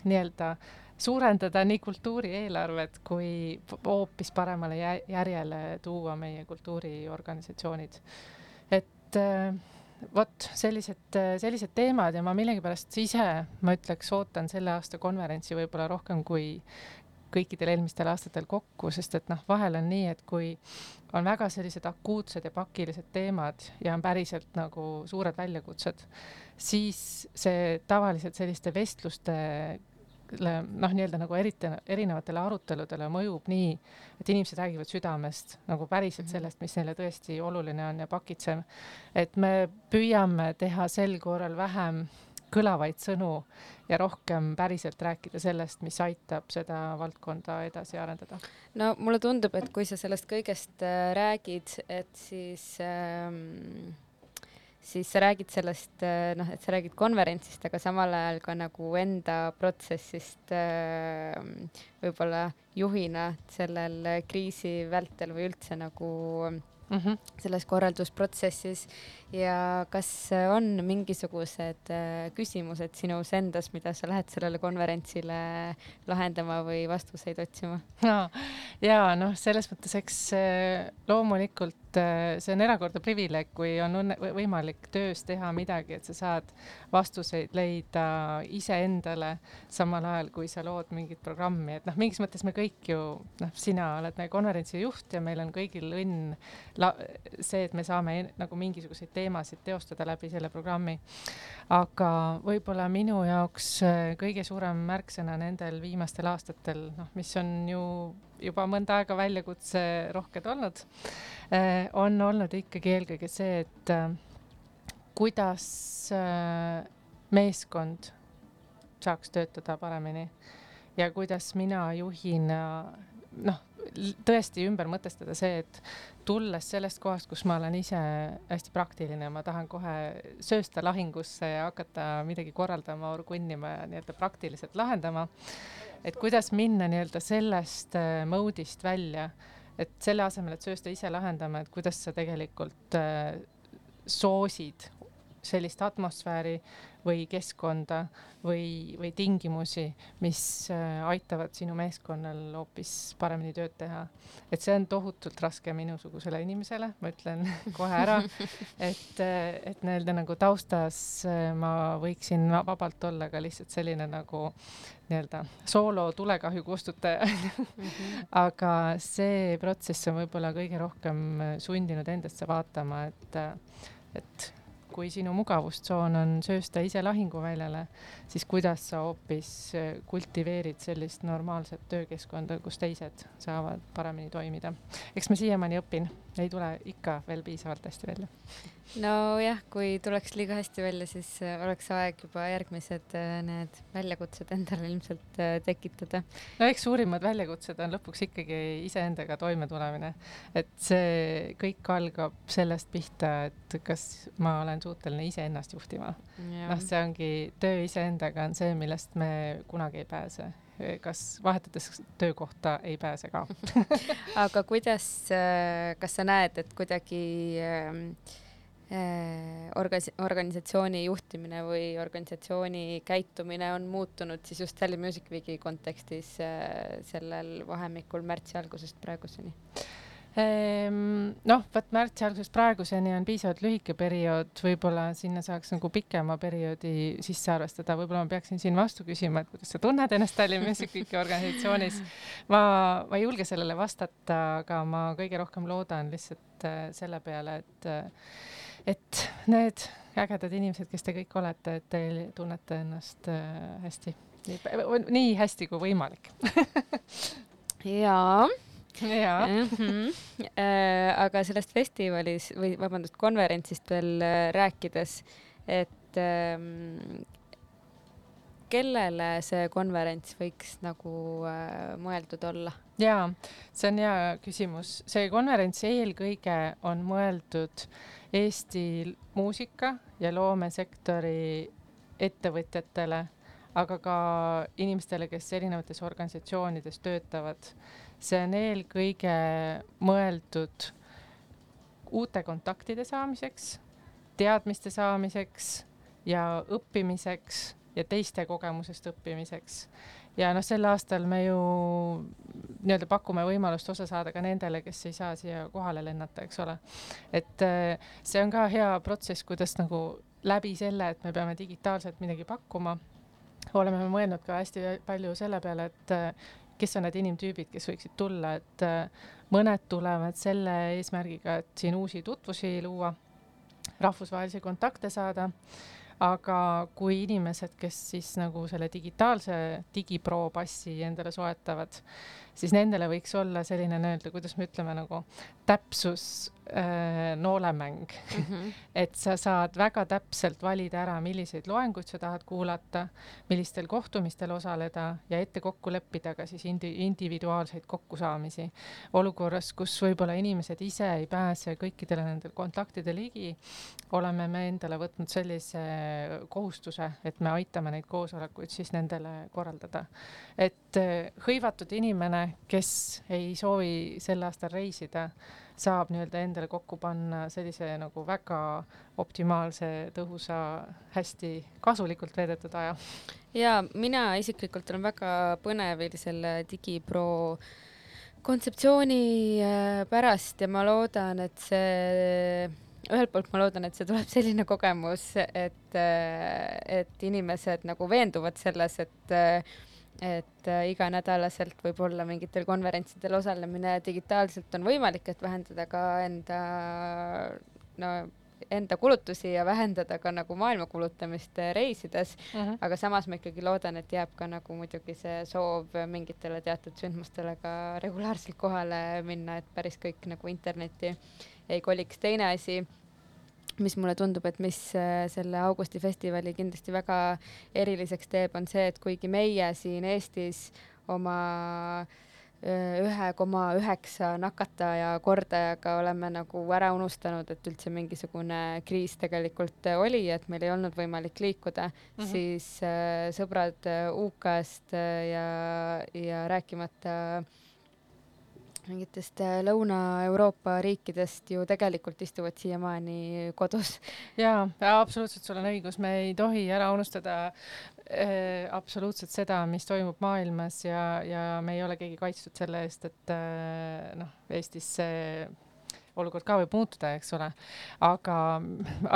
nii-öelda suurendada nii kultuurieelarvet kui hoopis paremale järjele tuua meie kultuuriorganisatsioonid. et äh, vot sellised, sellised teemad ja ma millegipärast ise, ma ütleks, ootan selle aasta konverentsi võib-olla rohkem kui kõikidel eelmistel aastatel kokku, sest et noh, vahel on nii, et kui on väga sellised akuutsed ja pakilised teemad ja on päriselt nagu suured väljakutsed, siis see tavaliselt selliste vestluste noh, nii-öelda nagu eriti erinevatele aruteludele mõjub nii, et inimesed räägivad südamest nagu päriselt mhm. sellest, mis neile tõesti oluline on ja pakitsev. et me püüame teha sel korral vähem kõlavaid sõnu ja rohkem päriselt rääkida sellest, mis aitab seda valdkonda edasi arendada. no mulle tundub, et kui sa sellest kõigest äh, räägid, et siis ähm siis sa räägid sellest, äh, noh, et sa räägid konverentsist, aga samal ajal ka nagu enda protsessist äh, võib-olla juhina sellel kriisi vältel või üldse nagu mm -hmm. selles korraldusprotsessis ja kas on mingisugused äh, küsimused sinus endas, mida sa lähed sellele konverentsile lahendama või vastuseid otsima no,? ja noh, selles mõttes, eks äh, loomulikult äh, see on erakordne privileeg, kui on õnne, võimalik töös teha midagi, et sa saad vastuseid leida iseendale, samal ajal kui sa lood mingit programmi, et noh, mingis mõttes me kõik ju noh, sina oled meie konverentsi juht ja meil on kõigil õnn see, et me saame nagu mingisuguseid teemasid teostada läbi selle programmi. aga võib-olla minu jaoks äh, kõige suurem märksõna nendel viimastel aastatel, noh, mis on ju juba mõnda aega väljakutserohked olnud, äh, on olnud ikkagi eelkõige see, et äh, kuidas meeskond saaks töötada paremini ja kuidas mina juhina noh, tõesti ümber mõtestada see, et tulles sellest kohast, kus ma olen ise hästi praktiline, ma tahan kohe söösta lahingusse ja hakata midagi korraldama, orgunnima ja nii-öelda praktiliselt lahendama. Et kuidas minna nii-öelda sellest äh, mode'ist välja, et selle asemel, et söösta ise lahendama, et kuidas sa tegelikult äh, soosid sellist atmosfääri või keskkonda või, või tingimusi, mis äh, aitavad sinu meeskonnal hoopis paremini tööd teha. et see on tohutult raske minusugusele inimesele, ma ütlen kohe ära, et, äh, et nii-öelda nagu taustas äh, ma võiksin vabalt olla ka lihtsalt selline nagu nii-öelda soolo tulekahju kustutaja mhm. aga see protsess on võib-olla kõige rohkem sundinud endasse vaatama, et, et kui sinu mugavustsoon on söösta ise lahinguväljale, siis kuidas sa hoopis äh, kultiveerid sellist normaalset töökeskkonda, kus teised saavad paremini toimida. eks ma siiamaani õpin, ei tule ikka veel piisavalt hästi välja nojah, kui tuleks liiga hästi välja, siis äh, oleks aeg juba järgmised äh, need väljakutsed endale ilmselt äh, tekitada. no eks suurimad väljakutsed on lõpuks ikkagi iseendaga toimetulemine. et see kõik algab sellest pihta, et kas ma olen suuteline iseennast juhtima. noh, see ongi töö iseendaga on see, millest me kunagi ei pääse kas vahetades töökohta ei pääse ka aga kuidas, kas sa näed, et kuidagi äh, Äh, orgas-, organisatsiooni juhtimine või organisatsiooni käitumine on muutunud siis just Tallinn Music Weeki kontekstis äh, sellel vahemikul märtsi algusest praeguseni? Ehm, noh, vot märtsi algusest praeguseni on piisavalt lühike periood, võib-olla sinna saaks nagu pikema perioodi sisse arvestada, võib-olla ma peaksin siin vastu küsima, et kuidas sa tunned ennast Tallinn Music Weeki organisatsioonis. ma, ma ei julge sellele vastata, aga ma kõige rohkem loodan lihtsalt äh, selle peale, et et need ägedad inimesed, kes te kõik olete, et te tunnete ennast äh, hästi, nii hästi kui võimalik. Jaa jaa mm. -hmm. Aga sellest festivalis või vabandust, konverentsist veel äh, rääkides, et ähm, kellele see konverents võiks nagu äh, mõeldud olla? jaa, see on hea küsimus. see konverents eelkõige on mõeldud Eesti muusika ja loomesektori ettevõtjatele, aga ka inimestele, kes erinevates organisatsioonides töötavad. see on eelkõige mõeldud uute kontaktide saamiseks, teadmiste saamiseks ja õppimiseks ja teiste kogemusest õppimiseks. ja noh, sel aastal me ju nii-öelda pakume võimalust osa saada ka nendele, kes ei saa siia kohale lennata, eks ole. et äh, see on ka hea protsess, kuidas nagu läbi selle, et me peame digitaalselt midagi pakkuma, oleme mõelnud ka hästi palju selle peale, et äh, kes on need inimtüübid, kes võiksid tulla, et äh, mõned tulevad selle eesmärgiga, et siin uusi tutvusi luua, rahvusvahelisi kontakte saada. Aga kui inimesed, kes siis nagu selle digitaalse digipro passi endale soetavad, siis nendele võiks olla selline nii-öelda, kuidas me ütleme nagu täpsus äh, noolemäng mm. -hmm. et sa saad väga täpselt valida ära, milliseid loenguid sa tahad kuulata, millistel kohtumistel osaleda ja ette kokku leppida ka siis indi-, individuaalseid kokkusaamisi. olukorras, kus võib-olla inimesed ise ei pääse kõikidele nendele kontaktide ligi, oleme me endale võtnud sellise kohustuse, et me aitame neid koosolekuid siis nendele korraldada. et äh, hõivatud inimene, kes ei soovi sel aastal reisida, saab nii-öelda endale kokku panna sellise nagu väga optimaalse, tõhusa, hästi kasulikult veedetud aja. ja mina isiklikult olen väga põnevil selle digipro kontseptsiooni äh, pärast ja ma loodan, et see ühelt poolt ma loodan, et see tuleb selline kogemus, et, äh, et inimesed nagu veenduvad selles, et äh, et äh, iganädalaselt võib-olla mingitel konverentsidel osalemine digitaalselt on võimalik, et vähendada ka enda no enda kulutusi ja vähendada ka nagu maailma kulutamist äh, reisides uh, mhm. -huh. aga samas ma ikkagi loodan, et jääb ka nagu muidugi see soov mingitele teatud sündmustele ka regulaarselt kohale minna, et päris kõik nagu internetti ei koliks. teine asi mis mulle tundub, et mis äh, selle augustifestivali kindlasti väga eriliseks teeb, on see, et kuigi meie siin Eestis oma äh, ühe koma üheksa nakataja kordajaga oleme nagu ära unustanud, et üldse mingisugune kriis tegelikult oli, et meil ei olnud võimalik liikuda mm, -hmm. siis äh, sõbrad UK-st ja, ja rääkimata äh, mingitest äh, Lõuna-Euroopa riikidest ju tegelikult istuvad siiamaani kodus. jaa, absoluutselt, sul on õigus, me ei tohi ära unustada äh, absoluutselt seda, mis toimub maailmas ja, ja me ei ole keegi kaitstud selle eest, et äh, noh, Eestis see olukord ka võib muutuda, eks ole. aga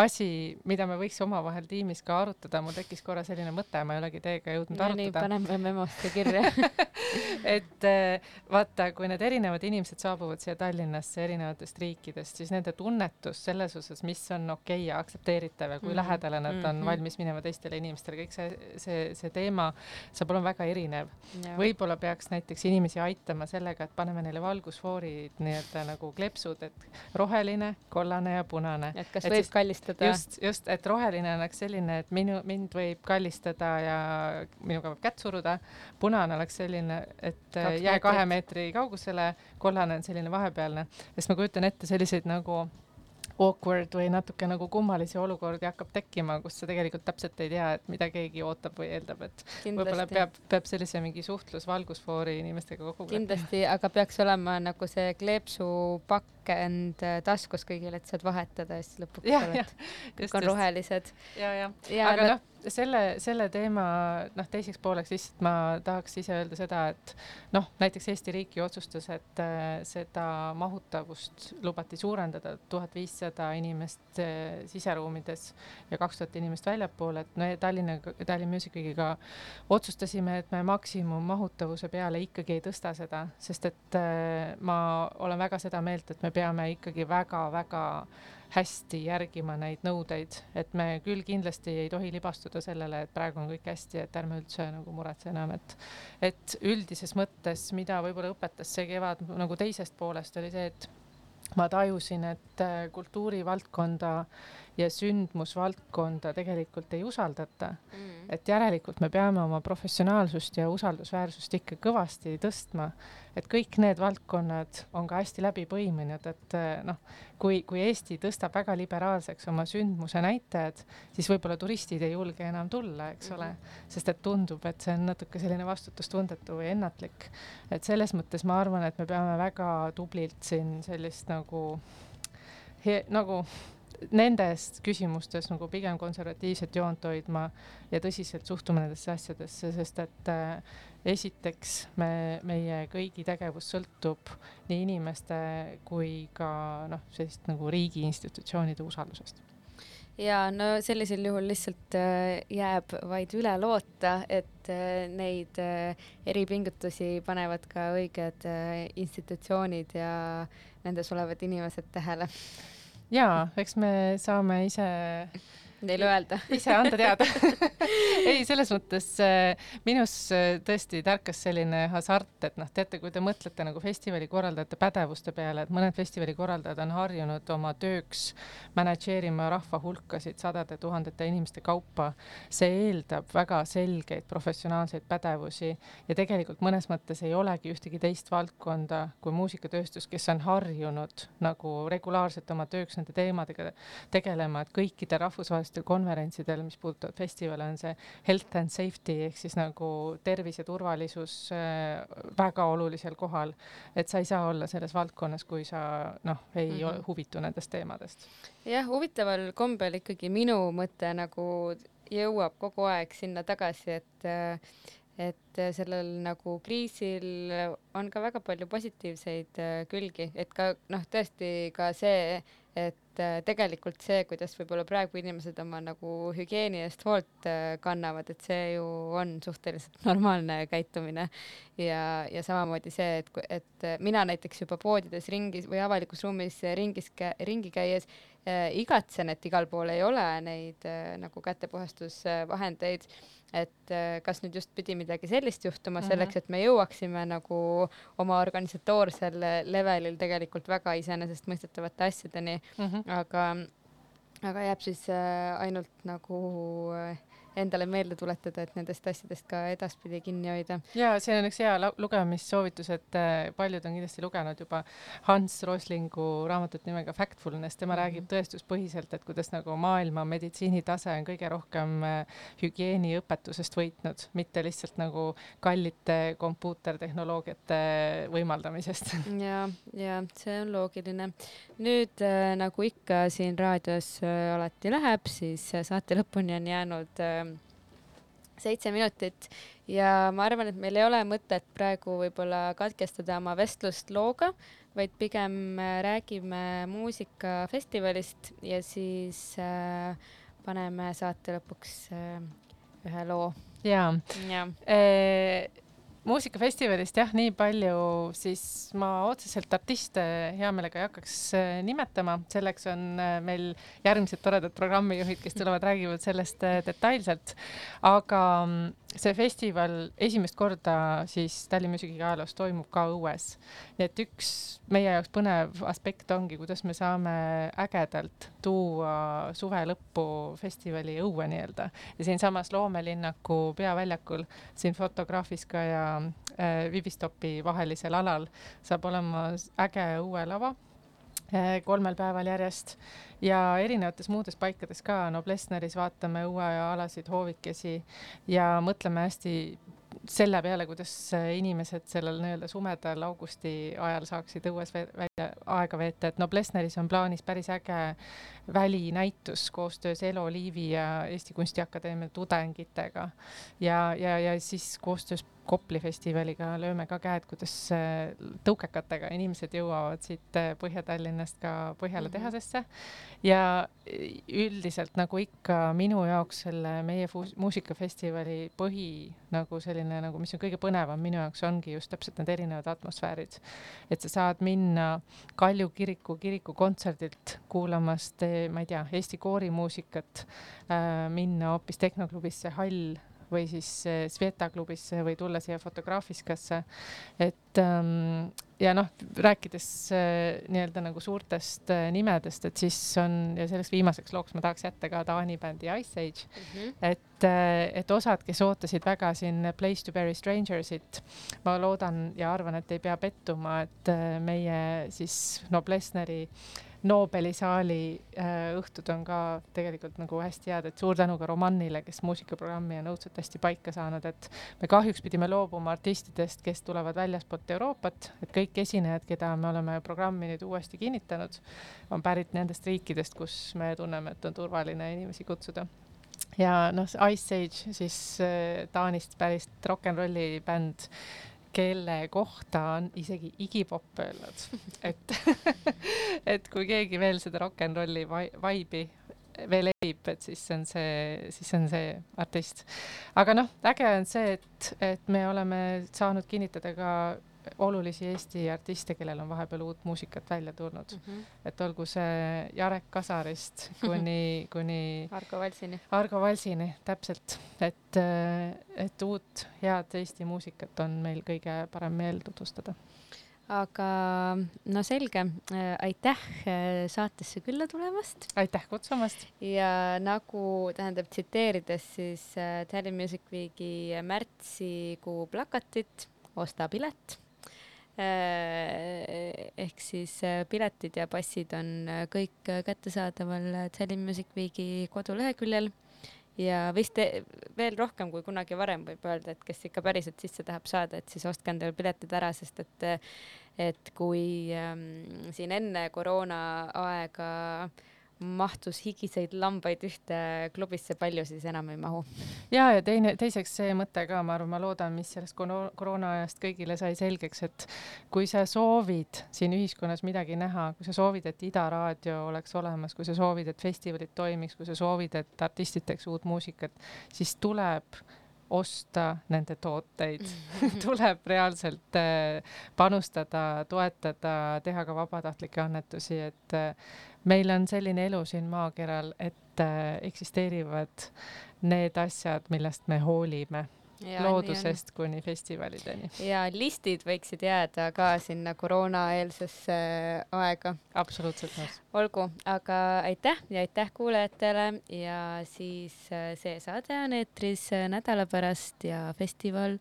asi, mida me võiks omavahel tiimis ka arutada, mul tekkis korra selline mõte, ma ei olegi teiega jõudnud no, arutada. paneme memosse kirja et eh, vaata, kui need erinevad inimesed saabuvad siia Tallinnasse erinevatest riikidest, siis nende tunnetus selles osas, mis on okei okay ja aktsepteeritav ja kui mm -hmm. lähedale nad on mm -hmm. valmis minema teistele inimestele, kõik see, see, see teema saab olema väga erinev. võib-olla peaks näiteks inimesi aitama sellega, et paneme neile valgusfoorid nii-öelda nagu kleepsud, et roheline, kollane ja punane. et kas et võib siis, kallistada? just, just, et roheline oleks selline, et minu, mind võib kallistada ja minuga võib kätt suruda. punane oleks selline, et jää kahe meetri kaugusele, kollane on selline vahepealne, sest ma kujutan ette selliseid nagu awkward või natuke nagu kummalisi olukordi hakkab tekkima, kus sa tegelikult täpselt ei tea, et mida keegi ootab või eeldab, et võib-olla peab, peab sellise mingi suhtlus valgusfoori inimestega kokku kindlasti, aga peaks olema nagu see kleepsupakend taskus kõigil, et saad vahetada ja siis lõpuks oled, kõik on rohelised. ja, ja, ja, aga noh selle, selle teema noh, teiseks pooleks lihtsalt ma tahaks ise öelda seda, et noh, näiteks Eesti riik ju otsustas, et äh, seda mahutavust lubati suurendada tuhat viissada inimest äh, siseruumides ja kaks tuhat inimest väljapoole, et me Tallinna, Tallinn Music Weekiga otsustasime, et me maksimummahutavuse peale ikkagi ei tõsta seda, sest et äh, ma olen väga seda meelt, et me peame ikkagi väga-väga hästi järgima neid nõudeid, et me küll kindlasti ei tohi libastuda sellele, et praegu on kõik hästi, et ärme üldse nagu muretse enam, et et üldises mõttes, mida võib-olla õpetas see kevad nagu teisest poolest, oli see, et ma tajusin, et äh, kultuurivaldkonda ja sündmusvaldkonda tegelikult ei usaldata mm.. et järelikult me peame oma professionaalsust ja usaldusväärsust ikka kõvasti tõstma et kõik need valdkonnad on ka hästi läbi põimunud, et eh, noh, kui, kui Eesti tõstab väga liberaalseks oma sündmuse näitajad, siis võib-olla turistid ei julge enam tulla, eks ole, mhm. sest et tundub, et see on natuke selline vastutustundetu või ennatlik. et selles mõttes ma arvan, et me peame väga tublilt siin sellist nagu, nagu nendes küsimustes nagu pigem konservatiivset joont hoidma ja tõsiselt suhtuma nendesse asjadesse, sest et äh, esiteks me, meie kõigi tegevus sõltub nii inimeste kui ka noh, sellist nagu riigi institutsioonide usaldusest ja no sellisel juhul lihtsalt äh, jääb vaid üle loota, et äh, neid äh, eripingutusi panevad ka õiged institutsioonid ja nendes olevad inimesed tähele. Jaa, eks me saame ise neile öelda ise anda teada ei, selles mõttes äh, minus äh, tõesti tärkas selline hasart, et noh, teate, kui te mõtlete nagu festivali korraldajate pädevuste peale, et mõned festivali korraldajad on harjunud oma tööks manageerima rahva hulkasid sadade tuhandete inimeste kaupa. see eeldab väga selgeid professionaalseid pädevusi ja tegelikult mõnes mõttes ei olegi ühtegi teist valdkonda kui muusikatööstus, kes on harjunud nagu regulaarselt oma tööks nende teemadega tegelema, et kõikide rahvusvaheliste rahvusvahelistel konverentsidel, mis puudutavad festivale, on see health and safety ehk siis nagu tervis ja turvalisus äh, väga olulisel kohal. et sa ei saa olla selles valdkonnas, kui sa noh, ei mm -hmm. huvitu nendest teemadest. jah, huvitaval kombel ikkagi minu mõte nagu jõuab kogu aeg sinna tagasi, et äh, et sellel nagu kriisil on ka väga palju positiivseid äh, külgi, et ka noh, tõesti ka see, et äh, tegelikult see, kuidas võib-olla praegu inimesed oma nagu hügieeni eest hoolt äh, kannavad, et see ju on suhteliselt normaalne käitumine. ja, ja samamoodi see, et, et mina näiteks juba poodides ringis või avalikus ruumis ringis, ringi käies äh, igatsen, et igal pool ei ole neid äh, nagu kätepuhastusvahendeid äh, et äh, kas nüüd just pidi midagi sellist juhtuma -hmm. selleks, et me jõuaksime nagu oma organisatoorsel levelil tegelikult väga iseenesestmõistetavate asjadeni mm, -hmm. aga, aga jääb siis äh, ainult nagu äh, endale meelde tuletada, et nendest asjadest ka edaspidi kinni hoida. ja see on üks hea lugemissoovitus, et äh, paljud on kindlasti lugenud juba Hans Roslingu raamatut nimega Factfulness, tema mm -hmm. räägib tõestuspõhiselt, et kuidas nagu maailma meditsiinitase on kõige rohkem äh, hügieeniõpetusest võitnud, mitte lihtsalt nagu kallite kompuutertehnoloogiate võimaldamisest. ja, ja see on loogiline. nüüd äh, nagu ikka siin raadios alati läheb, siis saate lõpuni on jäänud seitse minutit ja ma arvan, et meil ei ole mõtet praegu võib-olla katkestada oma vestlust looga, vaid pigem äh, räägime muusikafestivalist ja siis äh, paneme saate lõpuks äh, ühe loo. jaa ja. ja muusikafestivalist jah, nii palju, siis ma otseselt artiste hea meelega ei hakkaks äh, nimetama, selleks on äh, meil järgmised toredad programmijuhid, kes tulevad, räägivad sellest äh, detailselt. aga mm, see festival esimest korda siis Tallinna Muusika ajaloos toimub ka õues. nii et üks meie jaoks põnev aspekt ongi, kuidas me saame ägedalt tuua suve lõppu festivali õue nii-öelda ja siinsamas loomelinnaku peaväljakul siin Fotograafiska ja äh, Vivistopi vahelisel alal saab olema äge õuelava kolmel päeval järjest. Ja erinevates muudes paikades ka, no Plessneris vaatame õuealasid hoovikesi ja mõtleme hästi selle peale, kuidas inimesed sellel nii-öelda sumedal augusti ajal saaksid õues välja aega veeta, et no Plessneris on plaanis päris äge välinäitus koostöös Elo Liivi ja Eesti Kunstiakadeemia tudengitega ja, ja, ja siis koostöös Kopli festivaliga lööme ka käed, kuidas äh, tõukekatega inimesed jõuavad siit äh, Põhja-Tallinnast ka Põhjala mm -hmm. tehasesse. ja üldiselt nagu ikka minu jaoks selle meie muusikafestivali põhi nagu selline nagu, mis on kõige põnevam minu jaoks ongi just täpselt need erinevad atmosfäärid. et sa saad minna Kalju kiriku kirikukontserdilt kuulamas, ma ei tea, Eesti koorimuusikat äh,, minna hoopis Tehnoklubisse Hall või siis eh, Sveta klubisse või tulla siia Fotograafiskasse. et ähm, ja noh, rääkides äh, nii-öelda nagu suurtest äh, nimedest, et siis on ja selleks viimaseks looks ma tahaks jätta ka Taani bändi Ice Age mm. -hmm. et äh,, et osad, kes ootasid väga siin Place to Bury Strangersit, ma loodan ja arvan, et ei pea pettuma, et meie siis Noblessneri äh, Nobeli saali äh, õhtud on ka tegelikult nagu hästi head, et suur tänu ka Romannile, kes muusikaprogrammi on õudselt hästi paika saanud, et me kahjuks pidime loobuma artistidest, kes tulevad väljaspoolt Euroopat, et kõik esinejad, keda me oleme programmi nüüd uuesti kinnitanud, on pärit nendest riikidest, kus me tunneme, et on turvaline inimesi kutsuda. Ja noh, Ice Age siis äh, Taanist päris rock n rolli bänd kelle kohta on isegi Iggy Pop öelnud, et et kui keegi veel seda rock n rolli vibe'i veel evib, et siis on see, siis on see artist. aga noh, äge on see, et, et me oleme saanud kinnitada ka olulisi Eesti artiste, kellel on vahepeal uut muusikat välja tulnud mm. -hmm. et olgu see Jarek Kasarist kuni kuni Argo Valsini. Argo Valsini, täpselt, et, et uut head Eesti muusikat on meil kõige parem meel tutvustada aga no selge, aitäh saatesse külla tulemast. aitäh kutsumast. ja nagu tähendab tsiteerides siis äh, Tallinn Music Weeki märtsikuu plakatit, osta pilet ehk siis äh, piletid ja passid on äh, kõik kättesaadaval Tallinn Music Weeki koduleheküljel. Ja vist veel rohkem kui kunagi varem võib öelda, et kes ikka päriselt sisse tahab saada, et siis ostke endale piletid ära, sest et et kui ähm, siin enne koroona aega äh, mahtus higiseid lambaid ühte klubisse palju, siis enam ei mahu. ja, ja teine, teiseks see mõte ka, ma arvan, ma loodan, mis sellest koroona ajast kõigile sai selgeks, et kui sa soovid siin ühiskonnas midagi näha, kui sa soovid, et Ida Raadio oleks olemas, kui sa soovid, et festivalid toimiks, kui sa soovid, et artistid teeks uut muusikat, siis tuleb osta nende tooteid tuleb reaalselt äh, panustada, toetada, teha ka vabatahtlikke annetusi, et äh, meil on selline elu siin maakeral, et äh, eksisteerivad need asjad, millest me hoolime Ja, loodusest kuni festivalideni. ja listid võiksid jääda ka sinna koroonaeelsesse aega. absoluutselt nõus. olgu, aga aitäh ja aitäh kuulajatele ja siis äh, see saade on eetris nädala pärast ja festival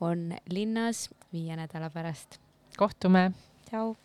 on linnas viie nädala pärast. kohtume. tšau.